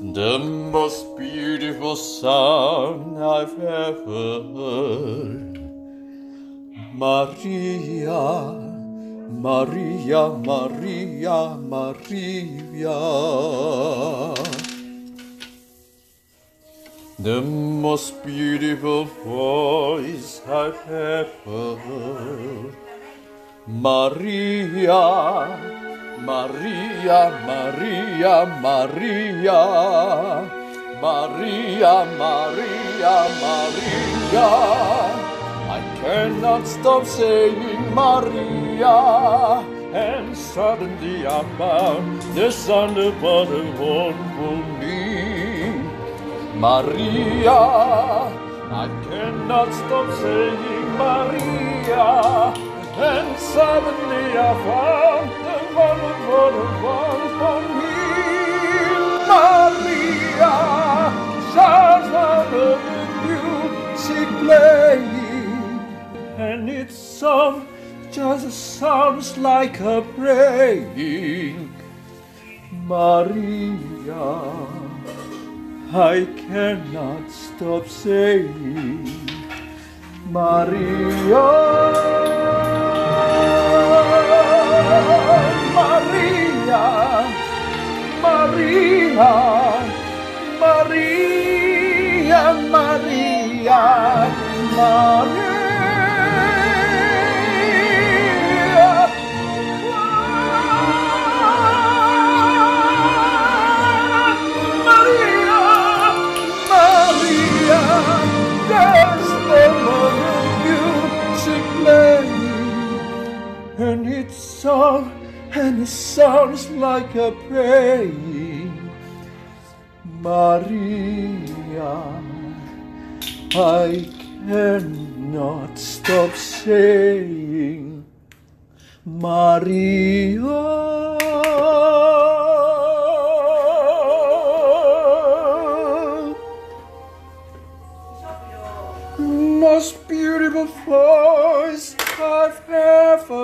The most beautiful song I've ever heard. Maria, Maria, Maria, Maria. The most beautiful voice I've ever heard. Maria, Maria, Maria, Maria, Maria, Maria, Maria. I cannot stop saying Maria, and suddenly I found what I want for me. Maria, I cannot stop saying Maria, and suddenly I found song just sounds like a praying. Maria. I cannot stop saying Maria. Maria, Maria, Maria, Maria, Maria. its song, and it sounds like a praying Maria. I cannot stop saying Maria. most beautiful voice I've ever